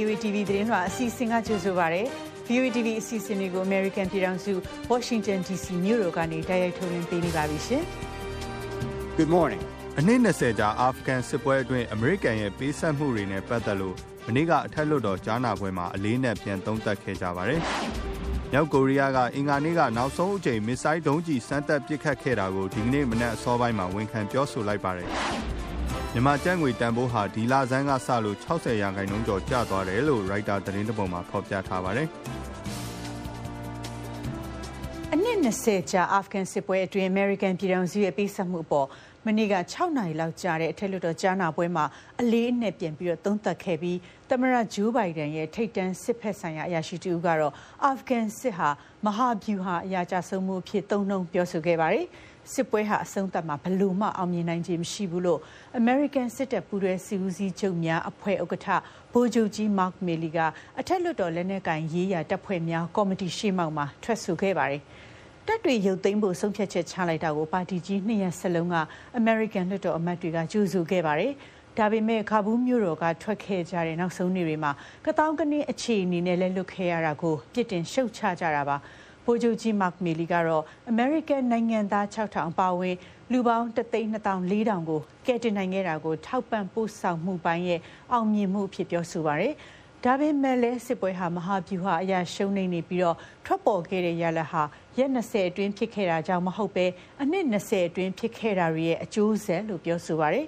VOA TV သတင်းလွှာအစီအစဉ်ကကြိုဆိုပါရစေ။ VOA TV အစီအစဉ်တွေကို American ပြည်ထောင်စု Washington DC မြို့တော်ကနေတိုက်ရိုက်ထုတ်လွှင့်ပေးနေပါပြီရှင်။ Good morning. အနည်း20ကြာအာဖဂန်စစ်ပွဲအတွင်းအမေရိကန်ရဲ့ပေးဆက်မှုတွေနဲ့ပတ်သက်လို့မနေ့ကအထက်လွှတ်တော်ကြားနာပွဲမှာအလေးနဲ့ပြန်သုံးသပ်ခဲ့ကြပါတယ်။မြောက်ကိုရီးယားကအင်္ဂါနေ့ကနောက်ဆုံးအကြိမ်မစ်ဆိုင်းဒုံးကျည်စမ်းသပ်ပစ်ခတ်ခဲ့တာကိုဒီကနေ့မနက်အစောပိုင်းမှာဝန်ခံပြောဆိုလိုက်ပါတယ် မြန်မာကျပ်ငွေတန်ဖိုးဟာဒီလဆန်းကစလို့60ရာခိုင်နှုန်းကျော်ကျသွားတယ်လို့ရိုက်တာသတင်းတစ်ပုဒ်မှာဖော်ပြထားပါတယ်။အနည်း20ကြာအာဖဂန်စစ်ပွဲအတွင်း American ပြည်ထောင်စုရဲ့ပေးဆက်မှုပေါ်မနေ့က6နာရီလောက်ကြာတဲ့အထက်လွှတ်တော်ကြားနာပွဲမှာအလေးအနက်ပြန်ပြီးတော့သုံးသပ်ခဲ့ပြီးသမရဂျိုးဘိုင်ဒန်ရဲ့ထိတ်တန့်စစ်ဖက်ဆိုင်ရာအရာရှိတူကတော့အာဖဂန်စစ်ဟာမဟာဗျူဟာအရာကြဆုံးမှုအဖြစ်သုံးနှုန်းပြောဆိုခဲ့ပါတယ်။ စစ်ပွဲဟာအဆုံးသတ်မှာဘလို့မှအောင်မြင်နိုင်ခြင်းမရှိဘူးလို့ American စစ်တပ်ပူးတွဲစီဦးစီးချုပ်များအဖွဲ့ဥက္ကဋ္ဌဗိုလ်ချုပ်ကြီး Mark Milley ကအထက်လွှတ်တော်လက်နက်ကင်ရေးရာတပ်ဖွဲ့များကော်မတီရှေ့မှောက်မှာထွက်ဆိုခဲ့ပါတယ်။တပ်တွေရုပ်သိမ်းဖို့ဆုံးဖြတ်ချက်ချလိုက်တာကိုပါတီကြီးနှစ်ရက်စလုံးက American လွှတ်တော်အမတ်တွေကကြိုဆိုခဲ့ပါတယ်။ဒါပေမဲ့ခါဘူးမြို့တော်ကထွက်ခဲ့ကြတဲ့နောက်ဆုံးနေ့တွေမှာကတောင်းကနင်းအခြေအနေနဲ့လဲလွတ်ခဲ့ရတာကိုပြစ်တင်ရှုတ်ချကြတာပါ။ ဗိုလ်ချုပ်ကြီးမတ်မီလီကတော့ American နိုင်ငံသား6000ပါဝင်လူပေါင်း324,000ကိုကယ်တင်နိုင်ခဲ့တာကိုထောက်ပံ့ပို့ဆောင်မှုပိုင်းရဲ့အောင်မြင်မှုအဖြစ်ပြောဆိုပါရယ်ဒါပေမဲ့လည်းစစ်ပွဲဟာမဟာဗျူဟာအရာရှုံးနေနေပြီးတော့ထွက်ပေါ်ခဲ့တဲ့ရလဟာရက်20အတွင်းဖြစ်ခဲ့တာကြောင့်မဟုတ်ပဲအနှစ်20အတွင်းဖြစ်ခဲ့တာတွေရဲ့အကျိုးဆက်လို့ပြောဆိုပါရယ်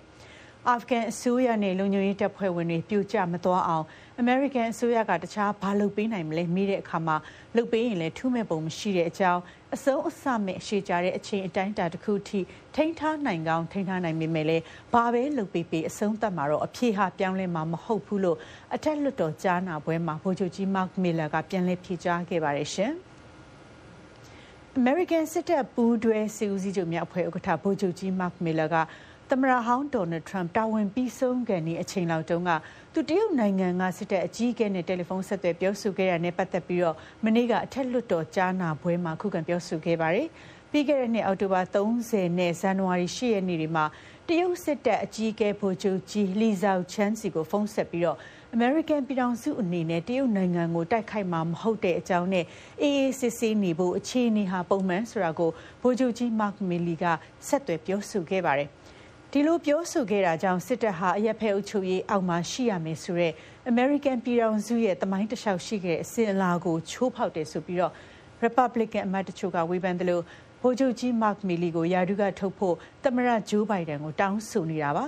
အာဖဂန်အစိုးရနဲ့လုံခြုံရေးတပ်ဖွဲ့ဝင်တွေပြိုကျမသွားအောင်အမေရိကန်အစိုးရကတခြားဘာလုပ်ပေးနိုင်မလဲမေးတဲ့အခါမှာလုပ်ပေးရင်လည်းထူးမဲ့ပုံမရှိတဲ့အကြောင်းအစုံအစမဲ့ရှေ့ကြတဲ့အချိန်အတိုင်းအတာတစ်ခုထိထိန်းထားနိုင်ကောင်းထိန်းထားနိုင်ပေမဲ့လည်းဘာပဲလုပ်ပေးပေးအဆုံးသတ်မှာတော့အဖြေဟာပြောင်းလဲမှာမဟုတ်ဘူးလို့အထက်လွှတ်တော်ကြားနာပွဲမှာဗိုလ်ချုပ်ကြီး Mark Miller ကပြန်လည်ဖြေကြားခဲ့ပါတယ်ရှင်။ American စစ်တပ်ပူးတွဲစီဦးစီးချုပ်များအဖွဲ့ဥက္ကဋ္ဌဗိုလ်ချုပ်ကြီး Mark Miller က သမရဟောင်းဒေါ်နယ်ထရမ့်တာဝန်ပြီးဆုံးကန်ဒီအချိန်လောက်တုန်းကသူတရုတ်နိုင်ငံကစစ်တပ်အကြီးအကဲနဲ့တယ်လီဖုန်းဆက်သွယ်ပြောဆိုခဲ့ရတဲ့ပတ်သက်ပြီးတော့မနေ့ကအထက်လွှတ်တော်ကြားနာပွဲမှာခုခံပြောဆိုခဲ့ပါတယ်။ပြီးခဲ့တဲ့နှစ်အောက်တိုဘာ30နဲ့ဇန်နဝါရီ10ရက်နေ့တွေမှာတရုတ်စစ်တပ်အကြီးအကဲဗိုလ်ချုပ်ကြီးလီဇောက်ချန်းစီကိုဖုန်းဆက်ပြီးတော့ American ပြည်ထောင်စုအနေနဲ့တရုတ်နိုင်ငံကိုတိုက်ခိုက်မှာမဟုတ်တဲ့အကြောင်းနဲ့အေးအေးဆေးဆေးနေဖို့အခြေအနေဟာပုံမှန်ဆိုတာကိုဗိုလ်ချုပ်ကြီး Mark Milley ကဆက်သွယ်ပြောဆိုခဲ့ပါတယ်။ ဒီလိုပြောဆိုခဲ့တာကြောင့်စစ်တပ်ဟာအရက်ဖဲအုပ်ချုပ်ရေးအောက်မှာရှိရမယ်ဆိုတော့ American ပြည်ထောင်စုရဲ့တမိုင်းတလျှောက်ရှိခဲ့တဲ့အစဉ်အလာကိုချိုးဖောက်တယ်ဆိုပြီးတော့ Republican အမတ်တချို့ကဝေဖန်တယ်လို့ဗိုလ်ချုပ်ကြီး Mark Milley ကိုယာဒုကထုတ်ဖို့သမရဂျိုးဘိုင်ဒန်ကိုတောင်းဆိုနေတာပါ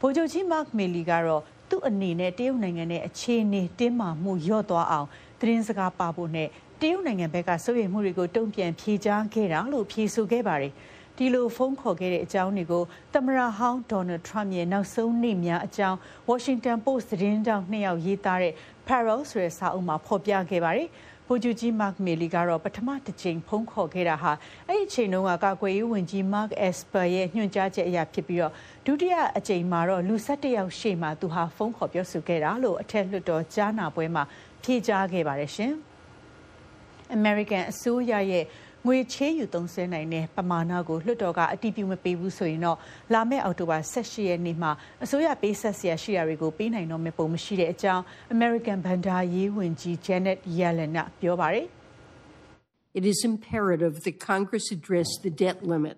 ဗိုလ်ချုပ်ကြီး Mark Milley ကတော့သူ့အနေနဲ့တရုတ်နိုင်ငံနဲ့အခြေအနေတင်းမာမှုလျော့သွားအောင်သတင်းစကားပါဖို့နဲ့တရုတ်နိုင်ငံဘက်ကစိုးရိမ်မှုတွေကိုတုံ့ပြန်ဖြေကြားခဲ့တာလို့ဖြေဆိုခဲ့ပါတယ်။ ဒီလိုဖုန်းခေါ်ခဲ့တဲ့အကြောင်းတွေကိုသမရဟောင်းဒေါ်နယ်ထရမ့်ရဲ့နောက်ဆုံးနေ့များအကြောင်း Washington Post သတင်းတောင်နှစ်ယောက်ရေးသားတဲ့ Parallel ဆိုတဲ့စာအုပ်မှာဖော်ပြခဲ့ပါတယ်။ဗိုလ်ချုပ်ကြီး Mark Milley ကတော့ပထမတစ်ချိန်ဖုန်းခေါ်ခဲ့တာဟာအဲ့ဒီအချိန်တုန်းကကာကွယ်ရေးဝန်ကြီး Mark Esper ရဲ့ညွှန်ကြားချက်အရဖြစ်ပြီးတော့ဒုတိယအကြိမ်မှာတော့လူ၁၁ယောက်ရှေ့မှာသူဟာဖုန်းခေါ်ပြောဆိုခဲ့တာလို့အထက်လွှတ်တော်ကြားနာပွဲမှာဖြေကြားခဲ့ပါတယ်ရှင်။ American အစိုးရရဲ့ ငွေချေးယူသုံးစွဲနိုင်တဲ့ပမာဏကိုလွှတ်တော်ကအတည်ပြုမပေးဘူးဆိုရင်တော့လာမယ့်အောက်တိုဘာ18ရက်နေ့မှာအစိုးရပေးဆက်စရာရှိတာတွေကိုပေးနိုင်တော့မယ့်ပုံမရှိတဲ့အကြောင်း American ဘဏ္ဍာရေးဝန်ကြီး Janet Yellen ကပြောပါတယ် It is imperative that Congress address the debt limit.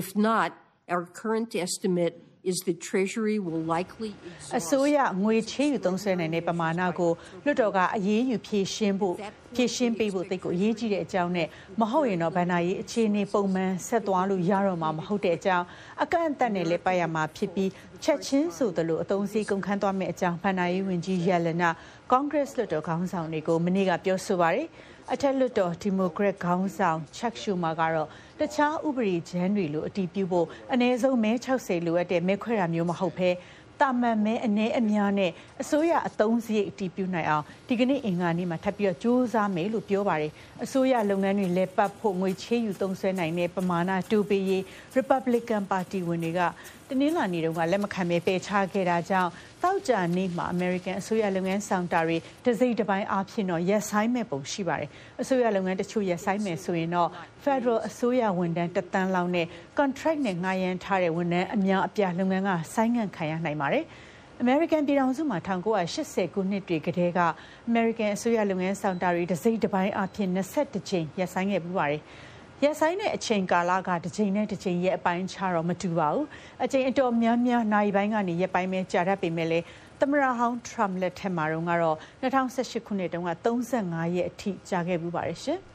If not, our current estimate is the treasury will likely အစိုးရငွေချေးယူသုံးစွဲနိုင်တဲ့ပမာဏကိုလွှတ်တော်ကအရေးယူဖြည့်ရှင်းဖို့ဖြည့်ရှင်းပေးဖို့တိတ်ကိုအရေးကြီးတဲ့အကြောင်းနဲ့မဟုတ်ရင်တော့ဗန္နာရေးအခြေအနေပုံမှန်ဆက်သွားလို့ရတော့မှာမဟုတ်တဲ့အကြောင်းအကန့်အသတ်နဲ့လည်းပတ်ရမှာဖြစ်ပြီးချက်ချင်းဆိုသလိုအသုံးစည်းကုန်ခန်းသွားမယ့်အကြောင်းဗန္နာရေးဝန်ကြီးယယ်လနာကွန်ဂရက်လွှတ်တော်ခေါင်းဆောင်တွေကိုမနေ့ကပြောဆိုပါတယ်အထက်လွှတ်တော်ဒီမိုကရက်ခေါင်းဆောင်ချက်ရှူမာကတော့ တခြားဥပဒေချမ်းတွေလိုအတီးပြုဖို့အ ਨੇ ဆုံးမဲ60လိုအပ်တဲ့မဲခွဲတာမျိုးမဟုတ်ဘဲတာမန်မဲအ ਨੇ အများနဲ့အစိုးရအသုံးစရိတ်အတီးပြုနိုင်အောင်ဒီကနေ့အင်္ဂါနေ့မှာထပ်ပြီးတော့စူးစမ်းမယ်လို့ပြောပါတယ်အစိုးရလုပ်ငန်းတွေလက်ပတ်ဖို့ငွေချေးယူသုံးစွဲနိုင်တဲ့ပမာဏတူပေးရေး Republican Party ဝင်တွေကတနင်္လာနေ့တုန်းကလက်မခံပဲပယ်ချခဲ့တာကြောင့်တောက်ကြနေ့မှာ American အစိုးရလုပ်ငန်းဆောင်တာတွေတစိမ့်တစ်ပိုင်းအားဖြင့်တော့ရက်ဆိုင်မဲ့ပုံရှိပါတယ်အစိုးရလုပ်ငန်းတချို့ရက်ဆိုင်မဲ့ဆိုရင်တော့ Federal အစိုးရဝန်ထမ်းတသန်းလောက်နဲ့ contract နဲ့ငှားရမ်းထားတဲ့ဝန်ထမ်းအများအပြားလုပ်ငန်းကဆိုင်းငံ့ခံရနိုင်ပါတယ်။အမေရိကန်ပြည်ထောင်စုမှာ1980ခုနှစ်တွေကတည်းကအမေရိကန်အစိုးရလုပ်ငန်းဆောင်တာတွေတစ်စိတ်တစ်ပိုင်းအဖြစ်22ကြိမ်ရပ်ဆိုင်းခဲ့ပြီးပါတယ်။ ရက်ဆိုင်တဲ့အချိန်ကာလကတစ်ချိန်နဲ့တစ်ချိန်ရဲ့အပိုင်းခြားတော့မတူပါဘူး။အချိန်အတော်များများနိုင်ပိုင်းကနေရက်ပိုင်းပဲကြာတတ်ပေမဲ့လည်းသမရဟောင်းထရမ်လက်ထက်မှာတော့ကတော့2018ခုနှစ်တုန်းက35ရက်အထိကြာခဲ့ပြီးပါတယ်ရှင်။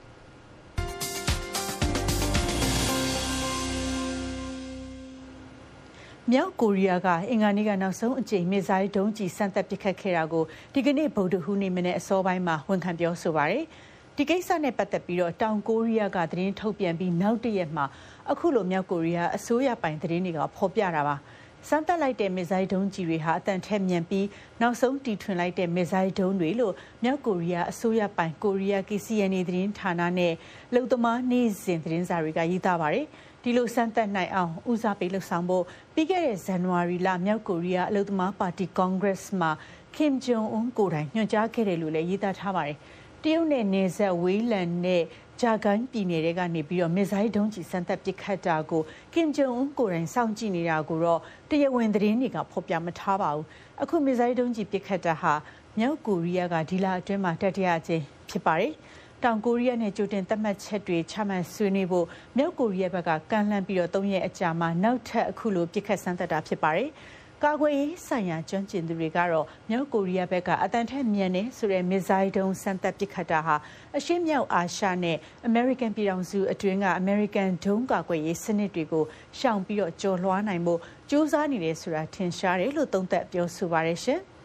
မြောက်ကိုရီးယားကအင်္ဂါနေ့ကနောက်ဆုံးအကြိမ်မစ်ဇိုင်းဒုံးကျည်စမ်းသပ်ပစ်ခတ်ခဲ့တာကိုဒီကနေ့ဗုဒ္ဓဟူးနေ့မနေ့အစောပိုင်းမှာဝန်ခံပြောဆိုပါတယ်။ ဒီကိစ္စနဲ့ပတ်သက်ပြီးတော့တောင်ကိုရီးယားကသတင်းထုတ်ပြန်ပြီးနောက်တရက်မှာအခုလိုမြောက်ကိုရီးယားအစိုးရပိုင်သတင်းတွေကဖော်ပြတာပါ။စမ်းသပ်လိုက်တဲ့မစ်ဇိုင်းဒုံးကျည်တွေဟာအတန်ထက်မြန်ပြီးနောက်ဆုံးတီထွင်လိုက်တဲ့မစ်ဇိုင်းဒုံးတွေလို့မြောက်ကိုရီးယားအစိုးရပိုင်ကိုရီးယား KCNA သတင်းဌာနနဲ့လုံသမားနေစဉ်သတင်းစာတွေကရေးသားပါတယ်။ဒီလိုစမ်းသပ်နိုင်အောင်ဦးစားပေးလှုပ်ဆောင်ဖို့ပြီးခဲ့တဲ့ဇန်နဝါရီလမြောက်ကိုရီးယားအလုပ်သမားပါတီကွန်ဂရက်မှာကင်ဂျုံအွန်ကိုတိုင်ညွှန်ကြားခဲ့တယ်လို့လည်းရေးသားထားပါတယ်။ တရုတ်နဲ့နေဆက်ဝေးလန်နဲ့ဂျာဂန်ပြည်နယ်တွေကနေပြီးတော့မစ်ဇိုင်းဒုံးကျည်စမ်းသပ်ပစ်ခတ်တာကိုကင်ဂျုံအွန်ကိုတိုင်စောင့်ကြည့်နေတာကိုတော့တရားဝင်သတင်းတွေကဖော်ပြမထားပါဘူး။အခုမစ်ဇိုင်းဒုံးကျည်ပစ်ခတ်တာဟာမြောက်ကိုရီးယားကဒီလအတွင်းမှာတတိယအကြိမ်ဖြစ်ပါတယ်။တောင်ကိုရီးယားနဲ့ကြိုတင်သတ်မှတ်ချက်တွေချမှတ်ဆွေးနွေးဖို့မြောက်ကိုရီးယားဘက်ကကန့်လန့်ပြီးတော့၃ရက်အကြာမှာနောက်ထပ်အခုလိုပြစ်ခတ်စမ်းသပ်တာဖြစ်ပါတယ်။ ကာကွယ်ရေးဆိုင်ရာကျွမ်းကျင်သူတွေကတော့မြောက်ကိုရီးယားဘက်ကအတန်ထက်မြန်နေဆိုတဲ့မစ်ဇိုင်းဒုံးစမ်းသပ်ပစ်ခတ်တာဟာအရှေ့မြောက်အာရှနဲ့အမေရိကန်ပြည်ထောင်စုအတွင်းကအမေရိကန်ဒုံးကာကွယ်ရေးစနစ်တွေကိုရှောင်ပြီးတော့ကျော်လွှားနိုင်ဖို့စ조사နေတယ်ဆိုတာထင်ရှားတယ်လို့သုံးသပ်ပြောဆိုပါတယ်ရှင်။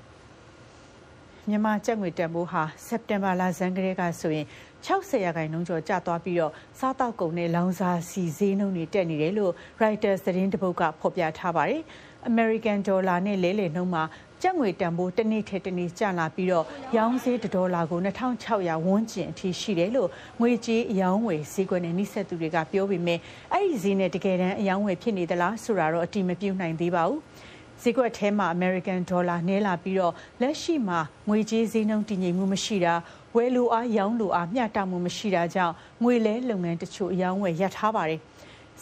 မြန်မာကျပ်ငွေတန်ဖိုးဟာစက်တင်ဘာလဆန်းကလေးကဆိုရင်60ရာခိုင်နှုန်းကျော်ကျသွားပြီးတော့စားတောက်ကုန်နဲ့လောင်စာဆီဈေးနှုန်းတွေတက်နေတယ်လို့ Reuters သတင်းတပုတ်ကဖော်ပြထားပါတယ်။ American Dollar နဲ့လဲလှယ်နှုန်းမှာကျပ်ငွေတန်ဖိုးတစ်နေ့ထက်တစ်နေ့ကျလာပြီးတော့ရောင်းဈေးဒေါ်လာကို2600ဝန်းကျင်အထိရှိတယ်လို့ငွေကြေးအယောင်းဝယ်ဈေးကွက်နဲ့နှိစက်သူတွေကပြောပေမဲ့အဲ့ဒီဈေးနဲ့တကယ်တမ်းအယောင်းဝယ်ဖြစ်နေသလားဆိုတာတော့အတိမပြုနိုင်သေးပါဘူး။ဈေးကွက်ထဲမှာ American Dollar နည်းလာပြီးတော့လက်ရှိမှာငွေကြေးဈေးနှုန်းတည်ငြိမ်မှုမရှိတာဝယ်လိုအားရောင်းလိုအားမျှတမှုမရှိတာကြောင့်ငွေလဲလုပ်ငန်းတချို့အယောင်းဝယ်ရပ်ထားပါတယ်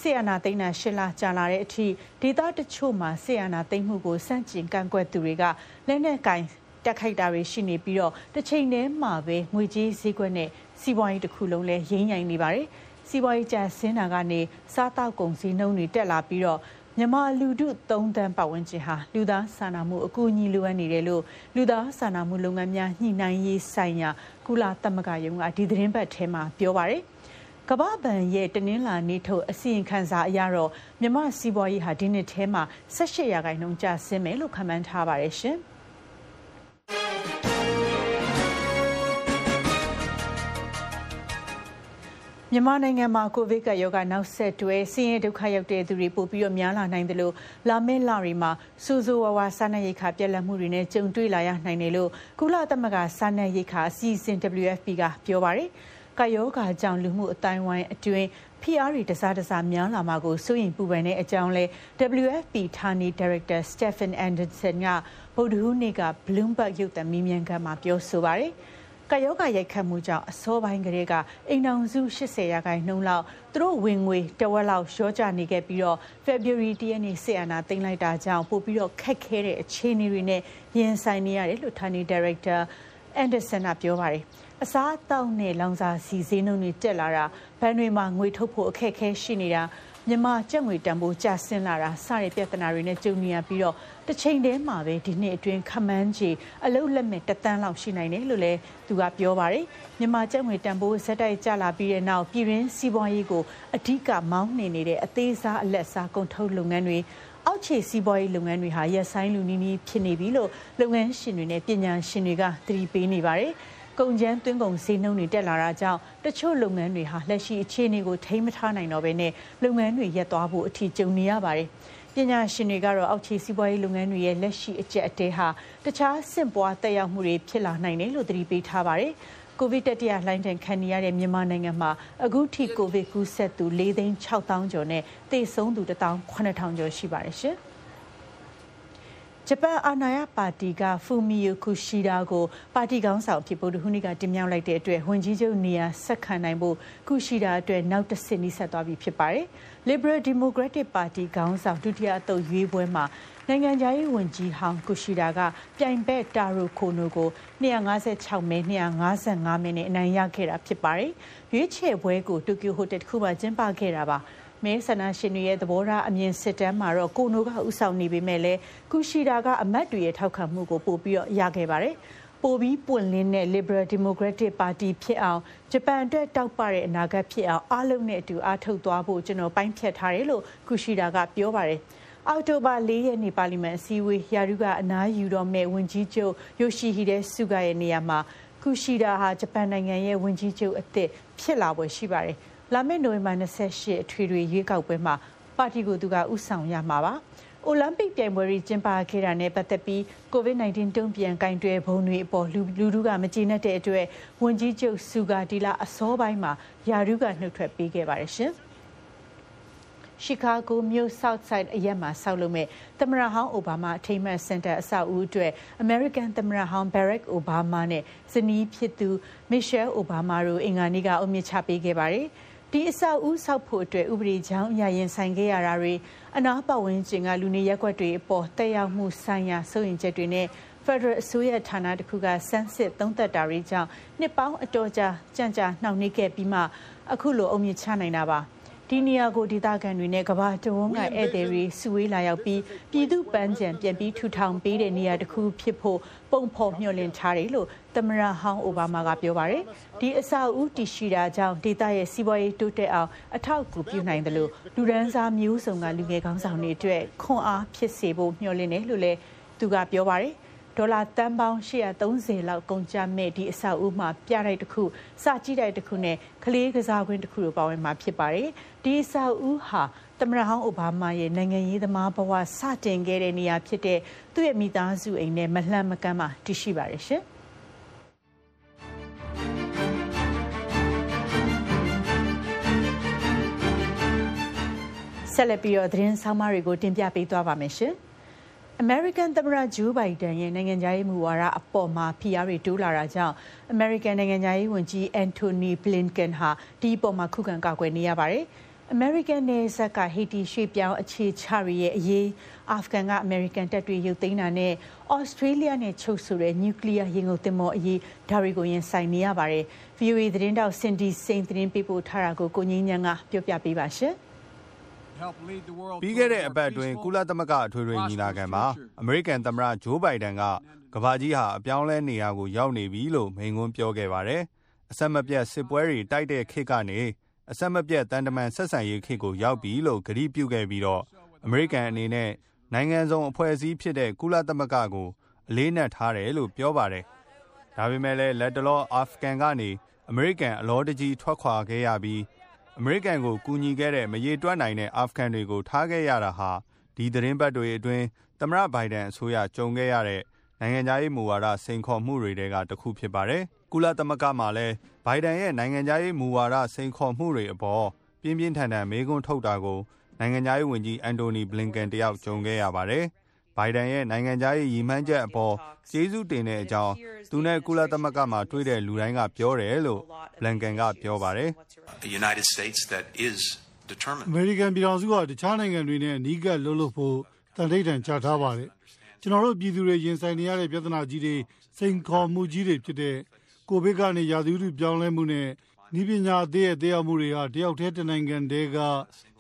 ဆီယနာသိန်းနာရှစ်လကြာလာတဲ့အထိဒေသတချို့မှာဆီယနာသိန်းမှုကိုစန့်ကျင်ကန့်ကွက်သူတွေကလက်နက်ကင်တက်ခိုက်တာတွေရှိနေပြီးတော့တစ်ချိန်တည်းမှာပဲငွေကြေးဈေးကွက်နဲ့စီးပွားရေးတစ်ခုလုံးလည်းရင်းရိုင်နေပါတယ်စီးပွားရေးကျဆင်းတာကနေစားတောက်ကုန်ဈေးနှုန်းတွေတက်လာပြီးတော့မြန်မာလူထု3တန်းပတ်ဝန်းကျင်ဟာလူသားစာနာမှုအကူအညီလိုအပ်နေတယ်လို့လူသားစာနာမှုလုပ်ငန်းများညှိနှိုင်းရေးဆိုင်ရာကုလသမဂ္ဂယုံကဒီသတင်းပတ်ထဲမှာပြောပါရယ် ကမ္ဘာ့ဘဏ်ရဲ့တနင်္လာနေ့ထုတ်အစီရင်ခံစာအရတော့မြန်မာစီးပွားရေးဟာဒီနှစ်ထဲမှာ18ရာခိုင်နှုန်းကျဆင်းမယ်လို့ခန့်မှန်းထားပါတယ်ရှင်။မြန်မာနိုင်ငံမှာကိုဗစ်ကပ်ရောဂါနောက်ဆက်တွဲဆင်းရဲဒုက္ခရောက်တဲ့သူတွေပိုပြီးတော့များလာနိုင်တယ်လို့လာမယ့်လတွေမှာစူးစူးဝါးဝါစားနပ်ရိက္ခာပြက်လက်မှုတွေနဲ့ကြုံတွေ့လာရနိုင်တယ်လို့ကုလသမဂ္ဂစားနပ်ရိက္ခာအစီအစဉ် WFP ကပြောပါတယ်။ ကပ်ရောဂါကြောင့်လူမှုအတိုင်းဝိုင်းအတွင်းဖိအားတွေတစားတစားများလာမှာကိုစိုးရိမ်ပူပန်တဲ့အကြောင်းလဲ WFP ဌာနေဒါရိုက်တာ Stephen Anderson ကဗုဒ္ဓဟူးနေ့က Bloomberg ရုပ်သံမီးမြန်းခန်းမှာပြောဆိုပါတယ်။ကယောဂရိုက်ခတ်မှုကြောင့်အစောပိုင်းကလေးကအိမ်အောင်စု80ရာခိုင်နှုန်းလောက်သူတို့ဝင်ငွေတဝက်လောက်ရောကျနေခဲ့ပြီးတော့ February 10ရက်နေ့ဆီယနာတင်လိုက်တာကြောင့်ပို့ပြီးတော့ခက်ခဲတဲ့အခြေအနေတွေနဲ့ရင်ဆိုင်နေရတယ်လို့ဌာနေဒါရိုက်တာ Anderson ကပြောပါတယ် အစားအသောက်နဲ့လောင်စာစီဈေးနှုန်းတွေတက်လာတာဘဏ်တွေမှာငွေထုတ်ဖို့အခက်အခဲရှိနေတာမြန်မာကျပ်ငွေတန်ဖိုးကျဆင်းလာတာစတဲ့ပြဿနာတွေနဲ့ကြုံနေရပြီးတော့တစ်ချိန်တည်းမှာပဲဒီနှစ်အတွင်းခမန်းကြီးအလုတ်လက်မဲ့တသန်းလောက်ရှိနိုင်တယ်လို့လည်းသူကပြောပါတယ်မြန်မာကျပ်ငွေတန်ဖိုးဇက်တိုက်ကျလာပြီးတဲ့နောက်ပြည်တွင်းစီးပွားရေးကိုအဓိကမောင်းနှင်နေတဲ့အသေးစားအလက်စားကုန်ထုတ်လုပ်ငန်းတွေအောက်ခြေစီးပွားရေးလုပ်ငန်းတွေဟာရက်ဆိုင်လူနီးနီးဖြစ်နေပြီလို့လုပ်ငန်းရှင်တွေနဲ့ပညာရှင်တွေကသတိပေးနေပါတယ်။ ကုန်ကျန်းသွင်းကုန်ဈေးနှုန်းတွေတက်လာတာကြောင့်တချို့လုပ်ငန်းတွေဟာလက်ရှိအခြေအနေကိုထိန်းမထားနိုင်တော့ဘဲနဲ့လုပ်ငန်းတွေရပ်သွားဖို့အထီးကျုံနေရပါတယ်။ပညာရှင်တွေကတော့အောက်ခြေစီးပွားရေးလုပ်ငန်းတွေရဲ့လက်ရှိအကျက်အတဲဟာတခြားဆင့်ပွားတက်ရောက်မှုတွေဖြစ်လာနိုင်တယ်လို့သတိပေးထားပါတယ်။ကိုဗစ်တတိယလှိုင်းတန်ခံနေရတဲ့မြန်မာနိုင်ငံမှာအခုထိကိုဗစ်ကူးစက်သူ၄သိန်း6တောင်းကျော်နဲ့သေဆုံးသူ1တောင်း9000ကျော်ရှိပါတယ်ရှင်။ ဂျပန်အာဏာရပါတီကဖူမီယိုကူရှီဒါကိုပါတီခေါင်းဆောင်ဖြစ်ဗုဒ္ဓဟူးနေ့ကတင်မြှောက်လိုက်တဲ့အတွက်ဝန်ကြီးချုပ်နေရာဆက်ခံနိုင်ဖို့ကူရှီဒါအတွက်နောက်တစ်ဆင့်နှိဆက်သွားပြီဖြစ်ပါတယ်။ Liberal Democratic Party ခေါင်းဆောင်ဒုတိယအသုတ်ရွေးပွဲမှာနိုင်ငံခြားရေးဝန်ကြီးဟောင်းကူရှိတာကပြိုင်ဘက်တာရိုခိုနိုကို256မဲ255မဲနဲ့အနိုင်ရခဲ့တာဖြစ်ပါတယ်။ရွေးချယ်ပွဲကိုတိုကျိုဟိုတယ်တစ်ခုမှကျင်းပခဲ့တာပါ။ မဲဆန္ဒရှင်တွေရဲ့သဘောထားအမြင်စစ်တမ်းမှာတော့ကိုနိုကဥဆောင်နေပေမဲ့လည်းကူရှိတာကအမတ်တွေရဲ့ထောက်ခံမှုကိုပို့ပြီးတော့ရခဲ့ပါတယ်။ပိုပြီးပွင့်လင်းတဲ့ Liberal Democratic Party ဖြစ်အောင်ဂျပန်အတွက်တောက်ပတဲ့အနာဂတ်ဖြစ်အောင်အားလုံးနဲ့အတူအားထုတ်သွားဖို့ကျွန်တော်ပိုင်းဖြတ်ထားတယ်လို့ကူရှိတာကပြောပါတယ်။အောက်တိုဘာ၄ရက်နေ့ပါလီမန်အစည်းအဝေးရာထူးကအနားယူတော့မဲ့ဝန်ကြီးချုပ်ယိုရှိဟီဒဲဆူဂါရဲ့နေရာမှာကူရှိဒါဟာဂျပန်နိုင်ငံရဲ့ဝန်ကြီးချုပ်အသစ်ဖြစ်လာပွဲရှိပါတယ်။ လာမယ့်နိုဝင်ဘာ28အထွေထွေရွေးကောက်ပွဲမှာပါတီကိုသူကဥဆောင်ရမှာပါ။အိုလံပစ်ပြိုင်ပွဲကြီးကျင်းပခဲ့တာနဲ့ပတ်သက်ပြီး COVID-19 တုံ့ပြန်ကင်တွယ်ဘုံတွေအပေါ်လူလူထုကမကျေနပ်တဲ့အတွက်ဝန်ကြီးချုပ်ဆူဂါတီလာအစောပိုင်းမှာယာရုကနှုတ်ထွက်ပေးခဲ့ပါတယ်ရှင်။ရှီကာဂိုမြို့ Southside အရက်မှာဆောက်လုပ်မဲ့သမရဟောင်းအိုဘားမားအထိမ်းအမှတ်စင်တာအဆောက်အဦအတွက် American သမရဟောင်း Barack Obama နဲ့ဇနီးဖြစ်သူ Michelle Obama တို့အင်္ဂါနေ့ကအုံမြင့်ချပေးခဲ့ပါတယ်။ ဒီအဆောက်အဦဆောက်ဖို့အတွက်ဥပဒေကြောင်းအရရင်ဆိုင်ခဲ့ရတာတွေအနာပတ်ဝန်းကျင်ကလူနေရပ်ကွက်တွေအပေါ်တက်ရောက်မှုဆိုင်ရာစိုးရင်ချက်တွေနဲ့ Federal အစိုးရဌာနတစ်ခုကစမ်းစစ်သုံးသက်တာတွေကြောင့်နှစ်ပေါင်းအတော်ကြာကြံ့ကြာနှောင့်နှေးခဲ့ပြီးမှအခုလိုအုံမြင့်ချနိုင်တာပါ။ ဒီနေရာကိုဒေသခံတွေနဲ့ကဘာတဝန်းကဧည့်သည်တွေစုဝေးလာရောက်ပြီးပြည်သူပန်းချံပြန်ပြီးထူထောင်ပေးတဲ့နေရာတစ်ခုဖြစ်ဖို့ပုံဖော်မျှော်လင့်ထားတယ်လို့သမရဟောင်းအိုဘားမားကပြောပါတယ်ဒီအဆောက်အဦတည်ရှိတာကြောင့်ဒေသရဲ့စီးပွားရေးတိုးတက်အောင်အထောက်အကူပြုနိုင်တယ်လို့လူဒန်းစားမျိုးစုံကလူငယ်ကောင်းဆောင်တွေအတွက်ခွန်အားဖြစ်စေဖို့မျှော်လင့်တယ်လို့လည်းသူကပြောပါတယ် ဒေါ်လာတန်ပေါင်း830လောက်ကုန်ကျမဲ့ဒီအဆောက်အဦမှာပြတိုက်တစ်ခုစကြည့်တိုက်တစ်ခုနဲ့ကလေးကစားကွင်းတစ်ခုတို့ပါဝင်မှာဖြစ်ပါတယ်ဒီအဆောက်အဦဟာသမရဟောင်းအိုဘားမားရဲ့နိုင်ငံရေးသမားဘဝစတင်ခဲ့တဲ့နေရာဖြစ်တဲ့သူ့ရဲ့မိသားစုအိမ်နဲ့မလှမ်းမကမ်းမှာတည်ရှိပါတယ်ရှင်ဆက်လက်ပြီးတော့သတင်းဆောင်မတွေကိုတင်ပြပေးသွားပါမယ်ရှင်။ American သမ္မတဂျိုးဘိုင်ဒန်ရဲ့နိုင်ငံခြားရေးမူဝါဒအပေါ်မှာဖိအားတွေတိုးလာတာကြောင့် American နိုင်ငံခြားရေးဝန်ကြီးအန်တိုနီဘလင်ကန်ဟာဒီအပေါ်မှာခုခံကာကွယ်နေရပါတယ်။ American နယ်စပ်ကဟေတီရွှေ့ပြောင်းအခြေချတွေရဲ့အရေးအာဖဂန်က American တပ်တွေရုပ်သိမ်းတာနဲ့ Australia နဲ့ချုပ်ဆိုတဲ့ nuclear ရေငုပ်သင်္ဘောအရေးဒါတွေကိုရင်ဆိုင်နေရပါတယ်။ VOA သတင်းတောက် Cindy Saint သတင်းပေးပို့ထားတာကိုကိုငင်းညံကပြောပြပေးပါရှင်။ ပြီးခဲ့တဲ့အပတ်အတွင်း ကုလသမဂ္ဂ အထွေထွေညီလာခံမှာ အမေရိကန်သမ္မတ ဂျိုးဘိုင်ဒန်က ကမ္ဘာကြီးဟာ အပြောင်းလဲနေရာကို ရောက်နေပြီလို့ မိန့်ခွန်းပြောခဲ့ပါတယ်။အဆက်မပြတ် စစ်ပွဲတွေ တိုက်တဲ့ခေတ်ကနေ အဆက်မပြတ်တန်တမန်ဆက်ဆံရေးခေတ်ကို ရောက်ပြီလို့ ကတိပြုခဲ့ပြီးတော့ အမေရိကန်အနေနဲ့ နိုင်ငံစုံအဖွဲ့အစည်းဖြစ်တဲ့ ကုလသမဂ္ဂကို အလေးနက်ထားတယ်လို့ ပြောပါတယ်။ဒါပေမဲ့လည်းလက်တလော အာဖဂန်ကနေ အမေရိကန် အလောတကြီး ထွက်ခွာခဲ့ရပြီး အမေရိကန်ကိုကူညီခဲ့တဲ့မရေတွက်နိုင်တဲ့အာဖဂန်တွေကိုထားခဲ့ရတာဟာဒီသတင်းပတ်တွေအတွင်းသမ္မတဘိုင်ဒန်အစိုးရကြုံခဲ့ရတဲ့နိုင်ငံခြားရေးမူဝါဒစိန်ခေါ်မှုတွေတဲကတစ်ခုဖြစ်ပါတယ်။ကုလသမဂ္ဂမှာလည်းဘိုင်ဒန်ရဲ့နိုင်ငံခြားရေးမူဝါဒစိန်ခေါ်မှုတွေအပေါ်ပြင်းပြင်းထန်ထန်မေးခွန်းထုတ်တာကိုနိုင်ငံခြားရေးဝန်ကြီးအန်တိုနီဘလင်ကန်တယောက်ကြုံခဲ့ရပါတယ်။ ဘိုင်ဒန်ရဲ့နိုင်ငံခြားရေးရည်မှန်းချက်အပေါ်ကျေးဇူးတင်တဲ့အကြောင်းသူနဲ့ကုလသမဂ္ဂမှာတွေ့တဲ့လူတိုင်းကပြောတယ်လို့ဘလန်ကန်ကပြောပါတယ်။ United States that is determined အမေရိကန်ပြည်ထောင်စုကတခြားနိုင်ငံတွေနဲ့အနီးကပ်လှုပ်လှုပ်ဖို့တန်ထိတ်တန်ချထားပါတယ်။ကျွန်တော်တို့ပြည်သူတွေရင်ဆိုင်နေရတဲ့ပြဿနာကြီးတွေစိန်ခေါ်မှုကြီးတွေဖြစ်တဲ့ကိုဗစ်ကနေရာသီဥတုပြောင်းလဲမှုနဲ့ဤပညာအသေးရဲ့တရားမှုတွေဟာတယောက်တည်းတနိုင်ငံတည်းက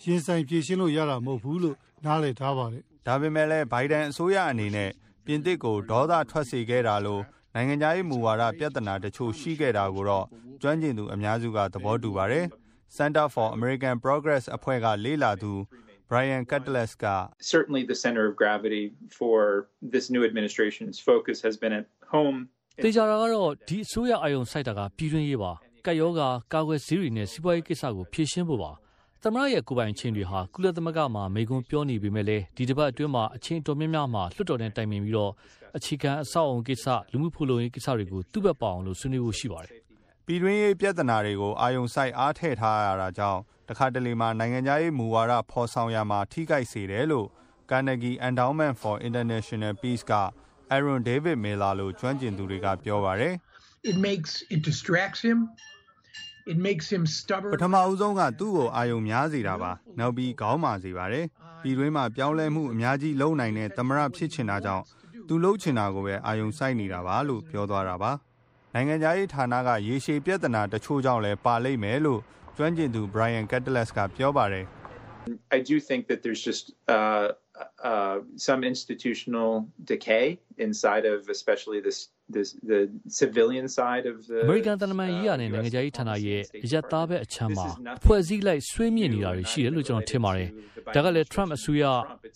ရင်ဆိုင်ဖြေရှင်းလို့ရတာမဟုတ်ဘူးလို့နားလည်ထားပါတယ် ဒါပေမဲ့လည်း ဘိုင်ဒန်အစိုးရအနေနဲ့ ပြင်သစ်ကို ဒေါသထွက်စေခဲ့တာလို့နိုင်ငံခြားရေးမူဝါဒ ပြဿနာတချို့ ရှိခဲ့တာကိုတော့ ကျွမ်းကျင်သူအများစုက သဘောတူပါတယ်။ Center for American Progress အဖွဲ့က လေ့လာသူ Brian Cutlass က Certainly the center of gravity for this new administration's focus has been at home တေချာတာကတော့ ဒီအစိုးရအယုံစိုက်တာက ပြည်တွင်းရေးပါကတ်ယောဂါ ကာကွယ်ဆေးတွေနဲ့ စီးပွားရေးကိစ္စကို ဖြေရှင်းဖို့ပါ သမရရဲ့ကိုပိုင်ချင်းတွေဟာ ကုလသမဂ္ဂမှာ မိကွန်းပြောနေပေမဲ့လည်း ဒီတစ်ပတ်အတွင်းမှာ အချင်းတော်များများမှာ လွှတ်တော်နဲ့ တိုင်ပင်ပြီးတော့အခြေခံအဆောက်အုံကိစ္စ လူမှုဖူလုံရေးကိစ္စတွေကို သူ့ဘက်ပေါအောင်လို့ဆွေးနွေးဖို့ရှိပါတယ်။ပြည်တွင်းရေးပြဿနာတွေကို အာယုံစိုက်အားထည့်ထားရတာကြောင့် တခါတလေမှာ နိုင်ငံခြားရေးမူဝါဒဖော်ဆောင်ရမှာ ထိခိုက်စေတယ်လို့ Carnegie Endowment for International Peace က Aaron David Miller လို့ကျွမ်းကျင်သူတွေက ပြောပါတယ်။ It makes it distracts him It makes him stubborn. ပထမအဦးဆုံးကသူ့ကိုအာယုံများစေတာပါနောက်ပြီးခေါင်းမာစေပါတယ်ပြည်တွင်းမှာပြောင်းလဲမှုအများကြီးလုပ်နိုင်တဲ့သမရဖြစ်ချင်တာကြောင့်သူလှုပ်ချင်တာကိုပဲအာယုံစိုက်နေတာပါလို့ပြောသွားတာပါနိုင်ငံသားရေးဌာနကရေရှည်ပြဿနာတချို့ကြောင့်လည်းပါလိမ့်မယ်လို့ကျွမ်းကျင်သူ Brian Catalas ကပြောပါတယ် I do think that there's just uh, uh, some institutional decay inside of, especially this, this the civilian side of the. အမေရိကန်တနမန်ရေးရတဲ့နိုင်ငံခြားရေးဌာနရဲ့အရက်သားပဲအချမ်းမှာအဖွဲ့အစည်းလိုက်ဆွေးမြင့်နေတာတွေရှိတယ်လို့ကျွန်တော်ထင်ပါတယ်။ဒါကလည်း Trump အစိုးရ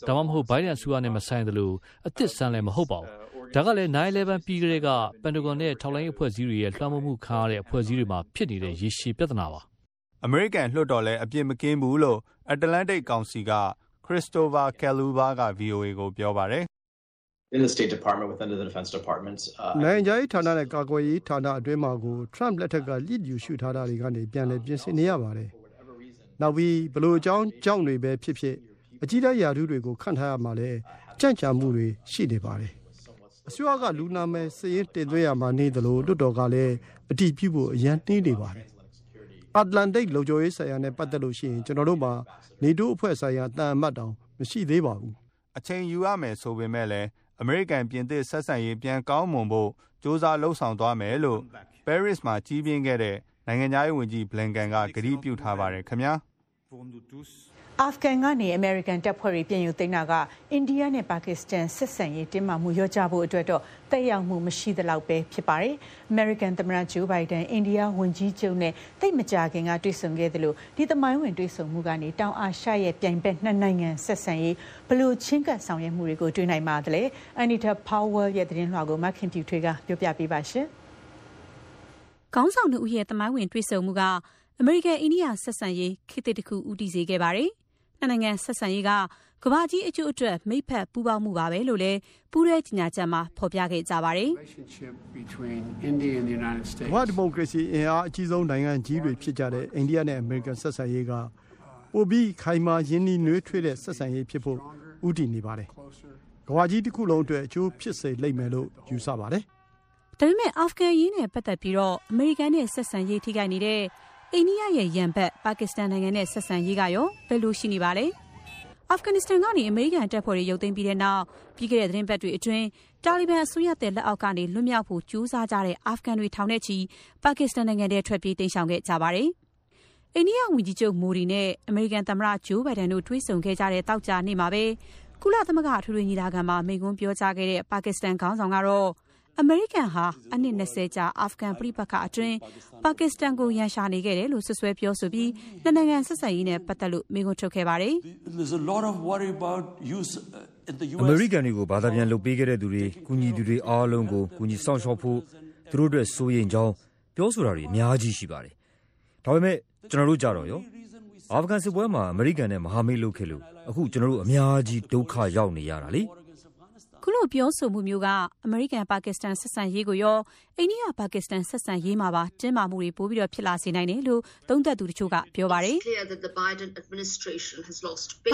ဒါမှမဟုတ် Biden အစိုးရနဲ့မဆိုင်သလိုအသစ်ဆန်းလည်းမဟုတ်ပါဘူး။ဒါကလည်း9/11ပြီးကလေးကပန်တဂွန်နဲ့ထောက်လိုင်းအဖွဲ့အစည်းတွေရဲ့လွှမ်းမိုးမှုခံရတဲ့အဖွဲ့အစည်းတွေမှာဖြစ်နေတဲ့ရေရှည်ပြဿနာပါ။အမေရိကန်လွှတ်တော်လည်းအပြစ်မကင်းဘူးလို့ Atlantic Council က Christopher Kaluba က VOA ကို ပြောပါတယ် in the State Department within the Defense Department နိုင်ငံရေးဌာနနဲ့ကာကွယ်ရေးဌာနအတွင်းမှာကို Trump လက်ထက်ကလစ်ယူရှုထားတာတွေကနေ ပြန်လည်ပြင်ဆင်နေရပါတယ်။နောက်ပြီးဘလို့အကြောင်းကြောင့်တွေပဲဖြစ်ဖြစ် အကြီးတန်းယာထုတွေကို ခန့်ထားရမှာလဲကြန့်ကြာမှုတွေရှိနေပါတယ်။အစိုးရက လူနာမယ်စည်ရင်တင်သွင်းရမှာနေသလို လွတ်တော်ကလည်း အတိပြုဖို့ အရန်နှင်းနေပါတယ်။ Atlantic လုံခြုံရေးဆိုင်ရာနဲ့ပတ်သက်လို့ရှိရင်ကျွန်တော်တို့မှာနေတိုးအဖွဲ့ဆိုင်ရာတန်အမတ်တောင်မရှိသေးပါဘူး။အချိန်ယူရမယ်ဆိုပေမဲ့လည်းအမေရိကန်ပြင်သစ်ဆက်ဆံရေးပြန်ကောင်းမွန်ဖို့စ조사လှုပ်ဆောင်သွားမယ်လို့ Paris မှာကြီးပြင်းခဲ့တဲ့နိုင်ငံသားရေးဝန်ကြီး Blinken ကကတိပြုထားပါတယ်ခင်ဗျာ အာဖဂန်ကနေအမေရိကန်တပ်ဖွဲ့တွေပြင်ယူသိမ်းတာကအိန္ဒိယနဲ့ပါကစ္စတန်ဆက်ဆံရေးတင်းမာမှုလျော့ကျဖို့အတွက်တော့တက်ရောက်မှုမရှိသလောက်ပဲဖြစ်ပါတယ်။အမေရိကန်သမ္မတဂျိုးဘိုင်ဒန်အိန္ဒိယဝန်ကြီးချုပ်နဲ့တိတ်မကြခင်ကတွေ့ဆုံခဲ့သလိုဒီသမိုင်းဝင်တွေ့ဆုံမှုကနေတောင်အာရှရဲ့ပြိုင်ဘက်နှစ်နိုင်ငံဆက်ဆံရေးဘလို့ချင်းကပ်ဆောင်ရွက်မှုတွေကိုတွေ့နိုင်ပါသလဲ။ Anita Powell ရဲ့သတင်းလွှာကိုမခင်ပြူထွေးကပြောပြပေးပါရှင်။ခေါင်းဆောင်တို့ရဲ့သမိုင်းဝင်တွေ့ဆုံမှုကအမေရိကန်အိန္ဒိယဆက်ဆံရေးခေတ်သစ်တစ်ခုဦးတည်စေခဲ့ပါတယ်။ နှစ်နိုင်ငံဆက်ဆံရေးက ကမ္ဘာကြီးအကျိုးအတွက် မိဖက်ပူးပေါင်းမှုပါပဲလို့လည်း ပူးရဲကြီးညာချက်မှာ ဖော်ပြခဲ့ကြပါတယ်။ဝါဒီမိုကရေစီအင်အားအကြီးဆုံးနိုင်ငံကြီးတွေဖြစ်ကြတဲ့ အိန္ဒိယနဲ့ အမေရိကန်ဆက်ဆံရေးက ပိုပြီး ခိုင်မာရင်းနှီးနှွေးထွေးတဲ့ ဆက်ဆံရေးဖြစ်ဖို့ဥတည်နေပါတယ်။ကမ္ဘာကြီးတစ်ခုလုံးအတွက် အကျိုးဖြစ်စေလိမ့်မယ်လို့ ယူဆပါတယ်။ဒါပေမဲ့ အာဖဂန်ရေးနဲ့ပတ်သက်ပြီးတော့အမေရိကန်နဲ့ ဆက်ဆံရေး ထိခိုက်နေတဲ့ အိန္ဒိယရဲ့ရန်ဘက်ပါကစ္စတန်နိုင်ငံနဲ့ဆက်ဆံရေးကရောဘယ်လိုရှိနေပါလဲ။အာဖဂန်နစ္စတန်ကနေအမေရိကန်တပ်ဖွဲ့တွေရုပ်သိမ်းပြီးတဲ့နောက်ပြီးခဲ့တဲ့သတင်းပတ်တွေအတွင်းတာလီဘန်အစိုးရတဲ့လက်အောက်ကနေလွတ်မြောက်ဖို့ကြိုးစားကြတဲ့အာဖဂန်တွေထောင်နဲ့ချီပါကစ္စတန်နိုင်ငံထဲထွက်ပြေးတိမ်းရှောင်ခဲ့ကြပါတယ်။အိန္ဒိယဝန်ကြီးချုပ်မိုဒီနဲ့အမေရိကန်သမ္မတဂျိုးဘိုင်ဒန်တို့တွေ့ဆုံခဲ့ကြတဲ့တောက်ကြနေ့မှာပဲကုလသမဂ္ဂအထွေထွေညီလာခံမှာမိန့်ခွန်းပြောကြားခဲ့တဲ့ပါကစ္စတန်ခေါင်းဆောင်ကတော့ အမေရိကန်ဟာ အနှစ်20ကြာ အာဖဂန်ပြည်ပခအတွင်း ပါကစ္စတန်ကို ရန်ရှာနေခဲ့တယ်လို့ဆွဆွဲပြောဆိုပြီး နှစ်နိုင်ငံဆက်ဆံရေးနဲ့ ပတ်သက်လို့မိန့်ခွန်းထုတ်ခဲ့ပါတယ် အမေရိကန်တွေကို ဘာသာပြန်လုပ်ပေးခဲ့တဲ့သူတွေ၊ကူညီသူတွေအားလုံးကို ကူညီဆောင်ရှောက်ဖို့ သူတို့အတွက် စိုးရိမ်ကြောင်း ပြောဆိုတာတွေ အများကြီးရှိပါတယ်။ဒါပေမဲ့ ကျွန်တော်တို့ကြတော့ရော အာဖဂန်စစ်ပွဲမှာ အမေရိကန်နဲ့ မဟာမိတ်လုပ်ခဲ့လို့ အခု ကျွန်တော်တို့ အများကြီး ဒုက္ခရောက်နေရတာလေ။ ခုလိုပြောဆိုမှုမျိုးက အမေရိကန်ပါကစ္စတန် ဆက်ဆံရေးကိုရော အိန္ဒိယပါကစ္စတန် ဆက်ဆံရေးမှာပါ တင်းမာမှုတွေ ပိုပြီးတော့ဖြစ်လာစေနိုင်တယ်လို့ သုံးသပ်သူတချို့က ပြောပါတယ်။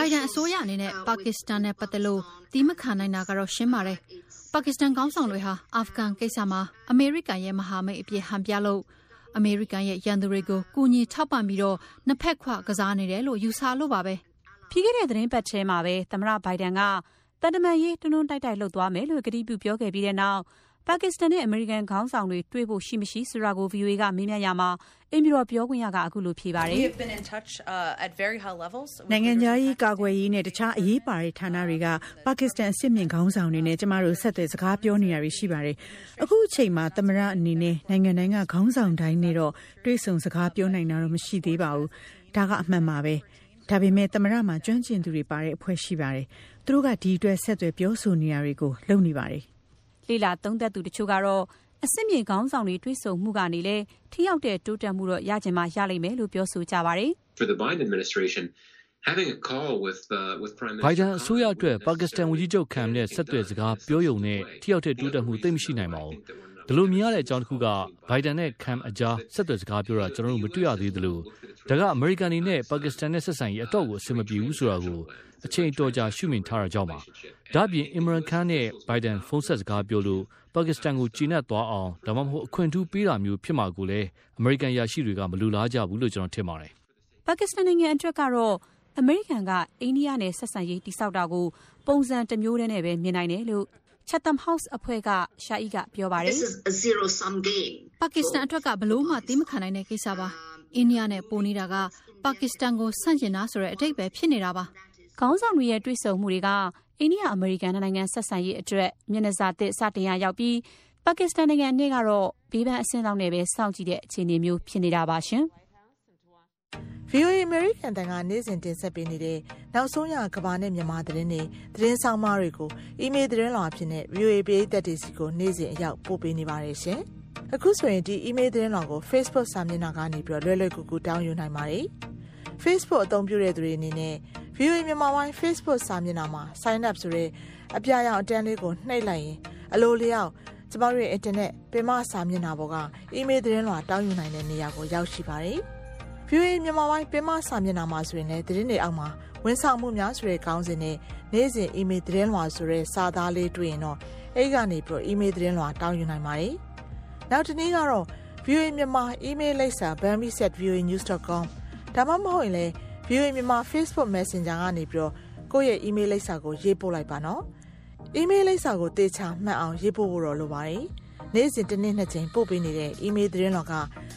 Biden အစိုးရအနေနဲ့ ပါကစ္စတန်နဲ့ပတ်သက်လို့တီးမခံနိုင်တာကတော့ ရှင်းပါတယ်။ပါကစ္စတန်ခေါင်းဆောင်တွေဟာ အာဖဂန်ကိစ္စမှာ အမေရိကန်ရဲ့ မဟာမိတ်အဖြစ် ဟန်ပြလို့အမေရိကန်ရဲ့ ရန်သူတွေကို ကူညီထောက်ပံ့ပြီးတော့နှစ်ဖက်ခွ ကစားနေတယ်လို့ ယူဆလို့ပါပဲ။ပြီးခဲ့တဲ့သတင်းပတ်ထဲမှာပဲ သမ္မတဘိုင်ဒန်က တန်တမန်ရေး တွန်းတွန်းတိုက်တိုက်လှုပ်သွားမယ်လို့ ကတိပြုပြောခဲ့ပြီးတဲ့နောက် ပါကစ္စတန်နဲ့ အမေရိကန်ခေါင်းဆောင်တွေ တွေ့ဖို့ ရှိမရှိဆိုတာကို VOA ကမေးမြန်းရမှာအင်ဘီတော်ပြောခွင့်ရကအခုလိုဖြေပါတယ်။“နိုင်ငံခြားရေး ကာကွယ်ရေးနဲ့ တခြားအရေးပါတဲ့ဌာနတွေက ပါကစ္စတန်အစ်မြင့်ခေါင်းဆောင်တွေနဲ့ ကျမတို့ ဆက်သွယ် စကားပြောနေတာတွေ ရှိပါတယ်။အခုအချိန်မှာ သမရအနေနဲ့ နိုင်ငံတိုင်းက ခေါင်းဆောင်တိုင်းနဲ့တော့ တွေ့ဆုံစကားပြောနိုင်တာတော့ မရှိသေးပါဘူး။ဒါက အမှန်ပါပဲ။ ဒါပေမဲ့ သမရမှာ ကျွမ်းကျင်သူတွေပါတဲ့ အဖွဲ့ရှိပါတယ်။သူတို့က ဒီအတွက် ဆက်သွယ်ပြောဆိုနေတာတွေကို လုပ်နေပါတယ်။လေလာသုံးသက်သူတချို့ကတော့အစ်စ်မြေခေါင်းဆောင်တွေ တွေ့ဆုံမှုကနေလေထိရောက်တဲ့ တိုးတက်မှုတော့ရကြမှာရလိမ့်မယ်လို့ ပြောဆိုကြပါတယ်။ For the Biden administration having a call with uh, with Prime Minister Biden အစိုးရအတွက် ပါကစ္စတန်ဝန်ကြီးချုပ်ခံနဲ့ ဆက်သွယ်စကားပြောရုံနဲ့ ထိရောက်တဲ့ တိုးတက်မှု သိမရှိနိုင်ပါဘူး။ဒီလိုမြင်ရတဲ့အကြောင်းတစ်ခုက ဘိုင်ဒန်နဲ့ Cam အကြား ဆက်သွယ်စကားပြောတာ ကျွန်တော်တို့ မတွေ့ရသေးသလို ဒါက အမေရိကန်နဲ့ ပါကစ္စတန်နဲ့ဆက်ဆံရေး အတော့ကို အဆင်မပြေဘူးဆိုတာကို အချိန်တော်ကြာ ရှုမြင်ထားတာကြောင့်ပါ ဒါ့အပြင်အင်မရန်ခန်းနဲ့ဘိုင်ဒန်ဖုန်းဆက်စကားပြောလို့ ပါကစ္စတန်ကို ကျဉ်းသွားအောင် ဒါမှမဟုတ် အခွင့်ထူးပေးတာမျိုးဖြစ်မှာကိုလည်း အမေရိကန်ရရှိတွေက မလူလားကြဘူးလို့ ကျွန်တော်ထင်ပါတယ် ပါကစ္စတန်နိုင်ငံအတွက်ကတော့ အမေရိကန်က အိန္ဒိယနဲ့ ဆက်ဆံရေးတိစောက်တာကို ပုံစံတစ်မျိုးတည်းနဲ့ပဲ မြင်နိုင်တယ်လို့ Chatham House အဖွဲ့ကရှာအီကပြောပါတယ် ပါကစ္စတန်အတွက်ကဘလို့မှသိမခံနိုင်တဲ့ကိစ္စပါ အိန္ဒိယနဲ့ပိုနေတာက ပါကစ္စတန်ကိုဆန့်ကျင်တာဆိုတဲ့အတိတ်ပဲဖြစ်နေတာပါခေါင်းဆောင်တွေရဲ့တွေ့ဆုံမှုတွေကအိန္ဒိယအမေရိကန်နိုင်ငံဆက်ဆံရေးအတွက်မျက်နှာစာသစ်စတင်ရရောက်ပြီးပါကစ္စတန်နိုင်ငံနဲ့ကတော့ဘေးပန်းအဆင့်လောက်နဲ့ပဲစောင့်ကြည့်တဲ့အခြေအနေမျိုးဖြစ်နေတာပါရှင်။ VOA American တန်ကနေ့စဉ်တင်ဆက်ပေးနေတဲ့နောက်ဆုံးရကဘာနဲ့မြန်မာသတင်းတွေသတင်းဆောင်မတွေကိုအီးမေးလ်သတင်းလွှာဖြစ်တဲ့ VOA ပြည်သက်တွေစီကိုနေ့စဉ်အရောက်ပို့ပေးနေပါတယ်ရှင်။ အခုဆိုရင်ဒီအီးမေးလ်သတင်းလွှာကို Facebook စာမျက်နှာကနေပြီးတော့လွယ်လွယ်ကူကူတောင်းယူနိုင်ပါတယ်။ Facebook အသုံးပြုတဲ့သူတွေအနေနဲ့ VOA မြန်မာပိုင်း Facebook စာမျက်နှာမှာ sign up ဆိုတဲ့အပြာရောင်အတန်းလေးကိုနှိပ်လိုက်ရင်အလိုလျောက်ကျမတို့ရဲ့ internet ပင်မစာမျက်နှာပေါ်ကအီးမေးလ်သတင်းလွှာတောင်းယူနိုင်တဲ့နေရာကိုရောက်ရှိပါတယ်။ VOA မြန်မာပိုင်းပင်မစာမျက်နှာမှာဆိုရင်လည်းသတင်းတွေအောက်မှာဝန်ဆောင်မှုများဆိုတဲ့ခေါင်းစဉ်နဲ့နေ့စဉ်အီးမေးလ်သတင်းလွှာဆိုတဲ့စာသားလေးတွေ့ရင်တော့အဲ့ကနေပြီးတော့အီးမေးလ်သတင်းလွှာတောင်းယူနိုင်ပါတယ်။ နောက်တစ်နည်းကတော့ VOA မြန်မာအီးမေးလ်လိပ်စာ bambi@voanews.com ဒါမှမဟုတ်ရင်လည်း VOA မြန်မာ Facebook Messenger ကနေပြီးတော့ကိုယ့်ရဲ့အီးမေးလ်လိပ်စာကိုရေးပို့လိုက်ပါနော်။အီးမေးလ်လိပ်စာကိုတေချာမှတ်အောင်ရေးပို့ဖို့တော့လိုပါတယ်။နေ့စဉ်တစ်နေ့နှစ်ကြိမ်ပို့ပေးနေတဲ့အီးမေးလ်သတင်းတော်က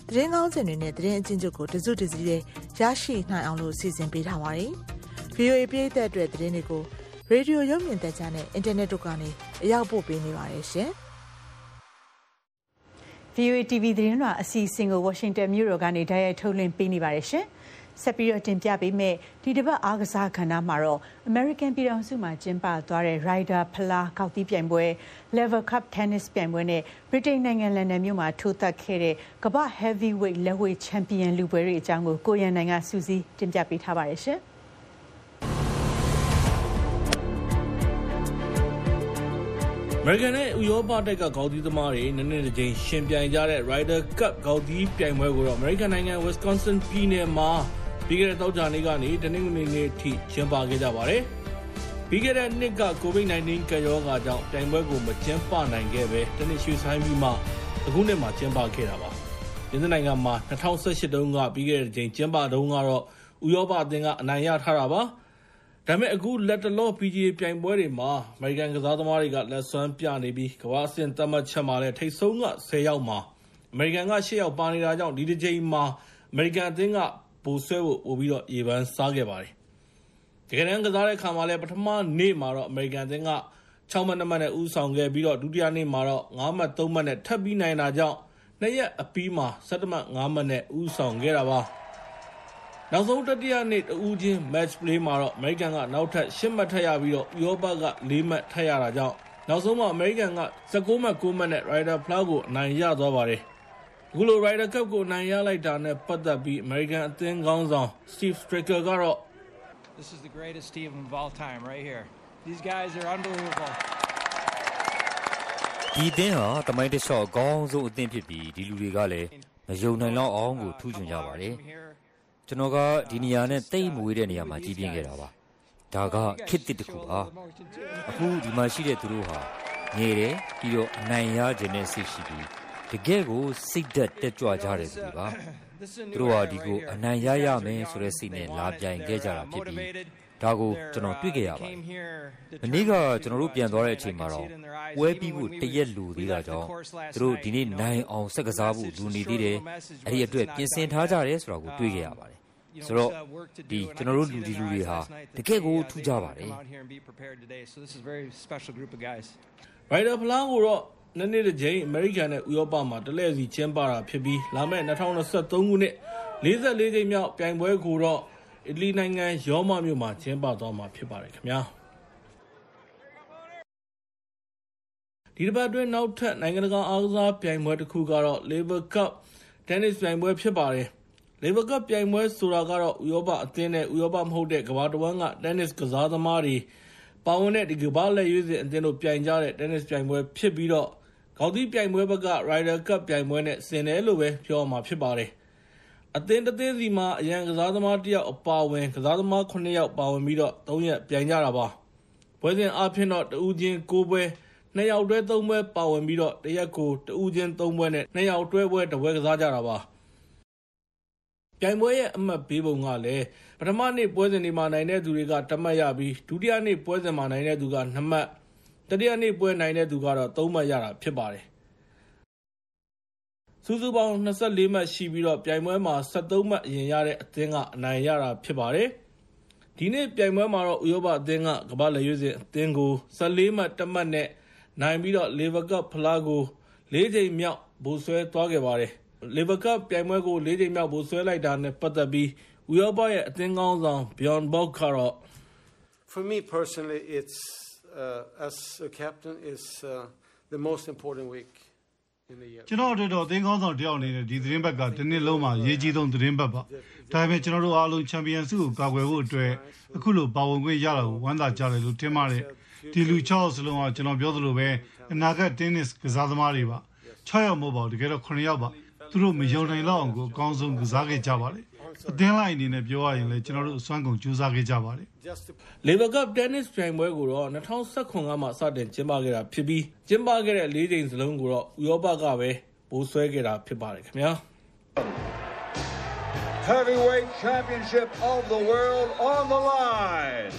သတင်းကောင်းစင်တွေနဲ့သတင်းအချင်းချုပ်ကိုတစုတစည်းရရှိနိုင်အောင်လို့စီစဉ်ပေးထားပါတယ်။ VOA ပြည်သက်အတွက်သတင်းတွေကိုရေဒီယိုရုပ်မြင်သံကြားနဲ့အင်တာနက်တို့ကနေအရောက်ပို့ပေးနေပါတယ်ရှင်။ VOA TV သတင်းတော်အစီအစဉ်ကို Washington မြို့တော်ကနေတိုက်ရိုက်ထုတ်လွှင့်ပေးနေပါတယ်ရှင်။ဆက်ပြီးတော့တင်ပြပေးမယ်ဒီတစ်ပတ်အားကစားခန္ဓာမှာတော့ American ပြည်ထောင်စုမှာကျင်းပသွားတဲ့ Ryder ဖလားကောက်တီးပြိုင်ပွဲ Lever Cup Tennis ပြိုင်ပွဲနဲ့ Britain နိုင်ငံလန်ဒန်မြို့မှာထိုးသက်ခဲ့တဲ့ကမ္ဘာ Heavyweight လက်ဝှေ့ချန်ပီယံလူပွဲတွေအကြောင်းကိုကိုရန်နိုင်ကစူးစီးတင်ပြပေးထားပါတယ်ရှင် မေရိကန်နဲ့ဥရောပတိုက်ကဂေါက်သီးသမားတွေနည်းနည်းတစ်ချိန်ရှင်ပြိုင်ကြတဲ့ Ryder Cup ဂေါက်သီးပြိုင်ပွဲကိုတော့အမေရိကန်နိုင်ငံ Wisconsin ပြည်နယ်မှာပြီးခဲ့တဲ့တောက်ကြနေ့ကနေတနင်္ဂနွေနေ့ထိကျင်းပခဲ့ကြပါတယ်။ပြီးခဲ့တဲ့နှစ်က COVID-19 ကရောဂါကြောင့်ပြိုင်ပွဲကိုမကျင်းပနိုင်ခဲ့ပဲတနစ်ရွှေဆိုင်ပြီးမှအခုနှစ်မှာကျင်းပခဲ့တာပါ။ပြင်သစ်နိုင်ငံမှာ2018တုန်းကပြီးခဲ့တဲ့ချိန်ကျင်းပတုန်းကတော့ဥရောပအသင်းကအနိုင်ရထားတာပါ။ ဒါပေမဲ့ အခုလက်တလော PGA ပြိုင်ပွဲတွေမှာ အမေရိကန်ကစားသမားတွေက လက်စွမ်းပြနေပြီး ကမ္ဘာအဆင့် သတ်မှတ်ချက်မှာလည်း ထိပ်ဆုံးက10ယောက်မှာ အမေရိကန်က10ယောက် ပါနေတာကြောင့် ဒီတစ်ချိန်မှာ အမေရိကန်အသင်းကပိုဆွဲဖို့ ပိုပြီးတော့ ရေပန်းစားခဲ့ပါတယ်။တကယ်တမ်းကစားတဲ့ခါမှာလည်း ပထမနေ့မှာတော့ အမေရိကန်အသင်းက6မှတ်2မှတ် နဲ့ ဦးဆောင်ခဲ့ပြီးတော့ဒုတိယနေ့မှာတော့9မှတ်3မှတ် နဲ့ ထပ်ပြီးနိုင်တာကြောင့်နှစ်ရက်အပြီးမှာ17မှတ်9မှတ် နဲ့ ဦးဆောင်ခဲ့တာပါ။ နောက်ဆုံး တတိယနေ့တူးချင်း match play မှာတော့ အမေရိကန်က နောက်ထပ်10မှတ် ထပ်ရပြီးတော့ဥရောပက4မှတ် ထပ်ရတာကြောင့် နောက်ဆုံးမှာ အမေရိကန်က19မှတ်9မှတ် နဲ့ Ryder Flag ကို အနိုင်ရသွားပါတယ်။အခုလို Ryder Cup ကိုနိုင်ရလိုက်တာနဲ့ ပတ်သက်ပြီး American အသင်းခေါင်းဆောင် Steve Stricker ကတော့ This is the greatest team of all time right here. These guys are unbelievable. ဒီအသင်းဟာတမိုင်းတစ်လျှော့အကောင်းဆုံးအသင်းဖြစ်ပြီး ဒီလူတွေကလည်း မယုံနိုင်လောက်အောင်ကို ထူးချွန်ကြပါတယ်။ ကျွန်တော်ကဒီနေရာနဲ့တိတ်မွေးတဲ့နေရာမှာကြီးပြင်းခဲ့တာပါ။ဒါကခစ်တစ်တစ်ခုပါ။အခုဒီမှာရှိတဲ့သူတို့ဟာငယ်တယ်ပြီးတော့အနိုင်ရခြင်းနဲ့စိတ်ရှိပြီးတကယ်ကိုစိတ်သက်တက်ကြွကြတယ်သူပါသူတို့ဟာဒီကိုအနိုင်ရရမယ်ဆိုတဲ့စိတ်နဲ့လာပြိုင်ခဲ့ကြတာဖြစ်ပြီး ဒါကိုကျွန်တော်တွေ့ခဲ့ရပါတယ်။မနေ့ကကျွန်တော်တို့ပြန်သွားတဲ့အချိန်မှာတော့ပွဲပြီးဖို့တရက်လူသေးတာကြောင့်သူတို့ဒီနေ့နိုင်အောင်ဆက်ကစားဖို့လူနေသေးတယ်။အဲ့ဒီအတွက်ပြင်ဆင်ထားကြတယ်ဆိုတာကိုတွေ့ခဲ့ရပါတယ်။ဆိုတော့ဒီကျွန်တော်တို့လူဒီလူတွေဟာတကယ်ကိုထူးကြပါတယ်။ Rider ဖလားကိုတော့နှစ်နှစ်တစ်ကြိမ်အမေရိကန်နဲ့ဥရောပမှာတလဲစီကျင်းပတာဖြစ်ပြီးလာမယ့်2023ခုနှစ်44ကြိမ်မြောက်ပြိုင်ပွဲကိုတော့ အီတလီနိုင်ငံရောမမြို့မှာကျင်းပသွားမှာဖြစ်ပါတယ်ခင်ဗျာဒီတစ်ပတ်အတွင်းနောက်ထပ်နိုင်ငံတကာအားကစားပြိုင်ပွဲတစ်ခုကတော့ Labour Cup Tennis ပြိုင်ပွဲဖြစ်ပါတယ် Labour Cup ပြိုင်ပွဲဆိုတာကတော့ဥရောပအသင်းနဲ့ဥရောပမဟုတ်တဲ့ကမ္ဘာတစ်ဝန်းက tennis ကစားသမားတွေပါဝင်တဲ့ဒီကမ္ဘာလက်ရွေးစင်အသင်းတို့ပြိုင်ကြတဲ့ tennis ပြိုင်ပွဲဖြစ်ပြီးတော့ခေါင်းသီးပြိုင်ပွဲဘက်က Ryder Cup ပြိုင်ပွဲနဲ့ဆင်တယ်လို့ပဲပြောမှာဖြစ်ပါတယ်။ အသင်းတစ်သင်းစီမှာ အရန်ကစားသမားတစ်ယောက်အပါအဝင် ကစားသမား9ယောက် ပါဝင်ပြီးတော့3ရက်ပြိုင်ကြတာပါ ပွဲစဉ်အဖြစ်တော့ တဦးချင်း9ပွဲ2ယောက်တွဲ3ပွဲ ပါဝင်ပြီးတော့တရက်ကို တဦးချင်း3ပွဲနဲ့2ယောက်တွဲပွဲတစ်ပွဲကစားကြတာပါ ပြိုင်ပွဲရဲ့ အမှတ်ပေးပုံကလည်း ပထမနေ့ပွဲစဉ်တွေမှာ နိုင်တဲ့သူတွေကတမှတ်ရပြီး ဒုတိယနေ့ပွဲစဉ်မှာ နိုင်တဲ့သူက2မှတ် တတိယနေ့ပွဲ နိုင်တဲ့သူကတော့3မှတ်ရတာ ဖြစ်ပါတယ် စုစုပေါင်း24မှတ်ရှိပြီးတော့ ပြိုင်ပွဲမှာ73မှတ် အရင်ရတဲ့အသင်းက အနိုင်ရတာဖြစ်ပါတယ် ဒီနေ့ပြိုင်ပွဲမှာတော့ ဥရောပအသင်းက ကမ္ဘာလက်ရွေးစင်အသင်းကို14မှတ်တမှတ်နဲ့ နိုင်ပြီးတော့ Lever Cup ဖလားကို၄ချိန်မြောက် ဗိုလ်ဆွဲသွားခဲ့ပါတယ် Lever Cup ပြိုင်ပွဲကို၄ချိန်မြောက် ဗိုလ်ဆွဲလိုက်တာနဲ့ ပတ်သက်ပြီး ဥရောပရဲ့ အသင်းကောင်းဆောင် Bjorn Borg ကတော့ For me personally it's uh, as a captain is uh, the most important week ကျွန်တော်တို့တော့အသင်းကောင်းဆောင်တယောက်အနေနဲ့ဒီသတင်းဘက်ကဒီနှစ်လုံးမှာရေးကြီးဆုံးသတင်းဘက်ပါဒါပေမဲ့ကျွန်တော်တို့အားလုံးချန်ပီယံဆုကိုကာကွယ်ဖို့အတွက်အခုလိုပါဝင်ခွင့်ရတာကိုဝမ်းသာကြတယ်လို့ထင်ပါတယ်ဒီလူ6စလုံးကကျွန်တော်ပြောသလိုပဲအနာဂတ်တင်းနစ်ကစားသမားတွေပါ6ယောက်မဟုတ်ပါဘူးတကယ်တော့9ယောက်ပါသူတို့မယုံနိုင်လောက်အောင်ကိုအကောင်းဆုံးကစားခဲ့ကြပါတယ် အသင်းလိုက်အနေနဲ့ပြောရရင်လည်းကျွန်တော်တို့အစွမ်းကုန်ကြိုးစားခဲ့ကြပါတယ် Lever Cup Tennis ပြိုင်ပွဲကိုတော့2019ကမှစတင်ကျင်းပခဲ့တာဖြစ်ပြီးကျင်းပခဲ့တဲ့၄ချိန်စလုံးကိုတော့ဥရောပကပဲပိုးဆွဲခဲ့တာဖြစ်ပါတယ်ခင်ဗျာ Heavyweight Championship of the World on the line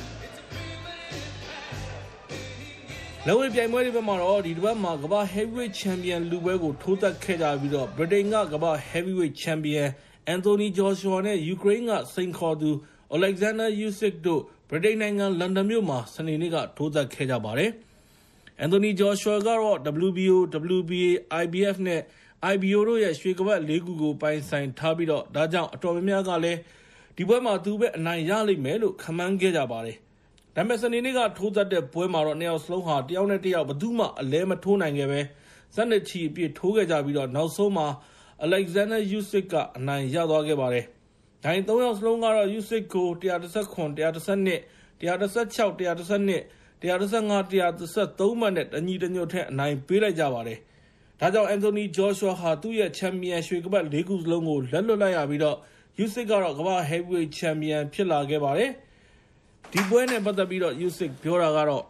လက်ဝဲပြိုင်ပွဲတွေဘက်မှာတော့ဒီတစ်ပတ်မှာကမ္ဘာ Heavyweight Champion လူပွဲကိုထိုးသက်ခဲ့ကြပြီးတော့ Britain ကကမ္ဘာ Heavyweight Champion Anthony Joshua နဲ့ Ukraine ကစိန်ခေါ်သူ Alexander Usyk တို့ ဗြိတိန်နိုင်ငံ လန်ဒန်မြို့မှာ စနေနေ့က ထိုးသက်ခဲ့ကြပါတယ်။ Anthony Joshua ကတော့ WBO, WBA, IBF နဲ့ IBO တို့ရဲ့ ရွှေကပတ် ၄ ခုကို ပိုင်ဆိုင်ထားပြီးတော့ဒါကြောင့် အတော်များများကလည်း ဒီပွဲမှာ သူပဲ အနိုင်ရလိမ့်မယ်လို့ ခန့်မှန်းခဲ့ကြပါတယ်။ဒါပေမဲ့ စနေနေ့က ထိုးသက်တဲ့ပွဲမှာတော့ နှစ်ယောက်စလုံးဟာ တယောက်နဲ့တယောက် ဘယ်သူမှ အလဲမထိုးနိုင်ခဲ့ပဲဇက်နချီအပြည့် ထိုးခဲ့ကြပြီးတော့နောက်ဆုံးမှာ Alexander Usyk ကအနိုင်ရသွားခဲ့ပါတယ်။ဒိုင် ၃ ယောက်စလုံးကတော့ Usyk ကို119 112 116 112 135 133မှတ်နဲ့ တညီတညွတ်ထက်အနိုင်ပေးလိုက်ကြပါတယ်။ဒါကြောင့် Anthony Joshua ဟာ သူ့ရဲ့ ချန်ပီယံရွှေကပတ် ၄ ခုစလုံးကို လက်လွတ်လိုက်ရပြီးတော့ Usyk ကတော့ ကမ္ဘာ heavyweight champion ဖြစ်လာခဲ့ပါတယ်။ဒီပွဲနဲ့ ပတ်သက်ပြီးတော့ Usyk ပြောတာကတော့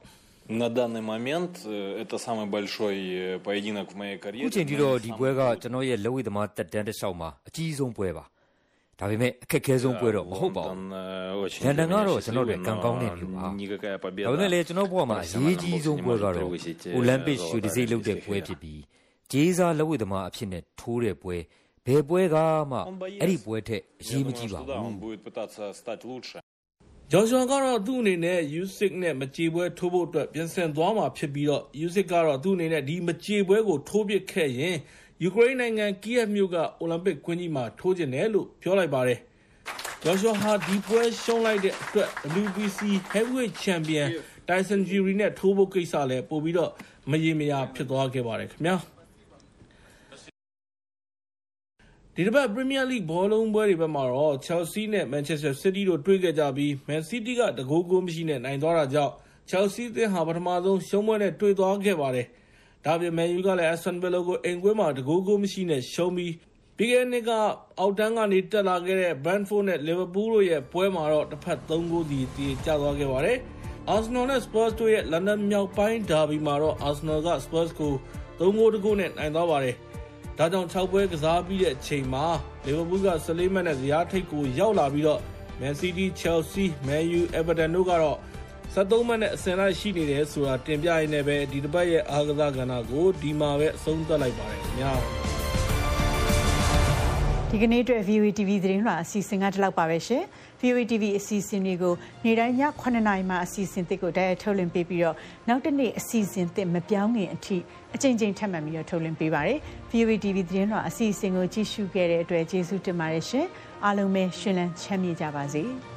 На данный момент это самый большой поединок в моей ခု карьере. ချိန်ထိတော့ဒီပွဲကကျွန်တော်ရဲ့လက်ဝဲသမားတက်တန်းတစ်လျှောက်မှာအကြီးဆုံးပွဲပါဒါပေမဲ့အခက်ခဲဆုံးပွဲတော့မဟုတ်ပါဘူးလန်ဒန်ကတော့ကျွန်တော်တို့ကံကောင်းတဲ့မြို့ပါဒါပေမဲ့လည်းကျွန်တော်ဘဝမှာအရေးကြီးဆုံးပွဲကတော့အိုလံပစ်ရွှေတံဆိပ်လုပ်တဲ့ပွဲဖြစ်ပြီးဂျေးစားလက်ဝဲသမားအဖြစ်နဲ့ထိုးတဲ့ပွဲဘယ်ပွဲကမှအဲ့ဒီပွဲထက်အရေးမကြီးပါဘူး ဂျော်ရှွန်ကတော့ သူ့အနေနဲ့ Usyk နဲ့ မကြေပွဲထိုးဖို့အတွက် ပြင်ဆင်သွားမှာဖြစ်ပြီးတော့ Usyk ကတော့ သူ့အနေနဲ့ ဒီမကြေပွဲကို ထိုးပစ်ခဲ့ရင် ယူကရိန်းနိုင်ငံကီယက်မြို့က အိုလံပစ်ကွင်းကြီးမှာ ထိုးကျင်တယ်လို့ ပြောလိုက်ပါတယ်။ဂျော်ရှွန်ဟာ ဒီပွဲရှုံးလိုက်တဲ့အတွက် WBC Heavyweight Champion Tyson Fury နဲ့ ထိုးဖို့ကိစ္စလည်း ပို့ပြီးတော့ မရေမရာ ဖြစ်သွားခဲ့ပါတယ်ခင်ဗျာ။ ဒီတစ်ပတ် Premier League ဘောလုံးပွဲတွေဘက်မှာတော့ Chelsea နဲ့ Manchester City တို့တွေ့ခဲ့ကြပြီး Man City ကတကိုးကိုမရှိနဲ့ နိုင်သွားတာကြောင့် Chelsea အသင်းဟာ ပထမဆုံး ရှုံးပွဲနဲ့ တွေ့သွားခဲ့ပါတယ်။ဒါပြင် Man U ကလည်း Aston Villa ကို အိမ်ကွင်းမှာတကိုးကိုမရှိနဲ့ ရှုံးပြီး ပြီးခဲ့တဲ့နှစ်က အောက်တန်းကနေ တက်လာခဲ့တဲ့ Brentford နဲ့ Liverpool တို့ရဲ့ ပွဲမှာတော့တစ်ဖက်3ဂိုးစီတည်ကျသွားခဲ့ပါတယ်။ Arsenal နဲ့ Spurs တို့ရဲ့ London မြောက်ပိုင်း Derby မှာတော့ Arsenal က Spurs ကို3ဂိုးတကိုးနဲ့ နိုင်သွားပါတယ်။ ဒါကြောင့်6ပွဲကစားပြီးတဲ့အချိန်မှာ Liverpool က14မှတ်နဲ့ဇယားထိပ်ကိုရောက်လာပြီးတော့ Man City, Chelsea, Man U, Everton တို့ကတော့73မှတ်နဲ့အဆင့်လိုက်ရှိနေတယ်ဆိုတာတင်ပြရင်းနဲ့ပဲဒီတစ်ပတ်ရဲ့အားကစားကဏ္ဍကိုဒီမှာပဲအဆုံးသတ်လိုက်ပါတယ်ခင်ဗျာ။ဒီကနေ့အတွက် VOE TV သတင်းလွှာအစီအစဉ်ကဒီလောက်ပါပဲရှင်။ VOE TV အစီအစဉ်တွေကိုနေ့တိုင်းည9:00နာရီမှအစီအစဉ်သစ်ကိုတိုက်ရိုက်ထုတ်လွှင့်ပေးပြီးတော့နောက်တစ်နေ့အစီအစဉ်သစ်မပြောင်းခင်အထိအချိန်ချင်းထပ်မံပြီးတော့ထုတ်လွှင့်ပေးပါရယ်။ VOE TV သတင်းလွှာအစီအစဉ်ကိုကြည့်ရှုခဲ့တဲ့အတွက်ကျေးဇူးတင်ပါတယ်ရှင်။အားလုံးပဲရှင်လန်းချမ်းမြေ့ကြပါစေ။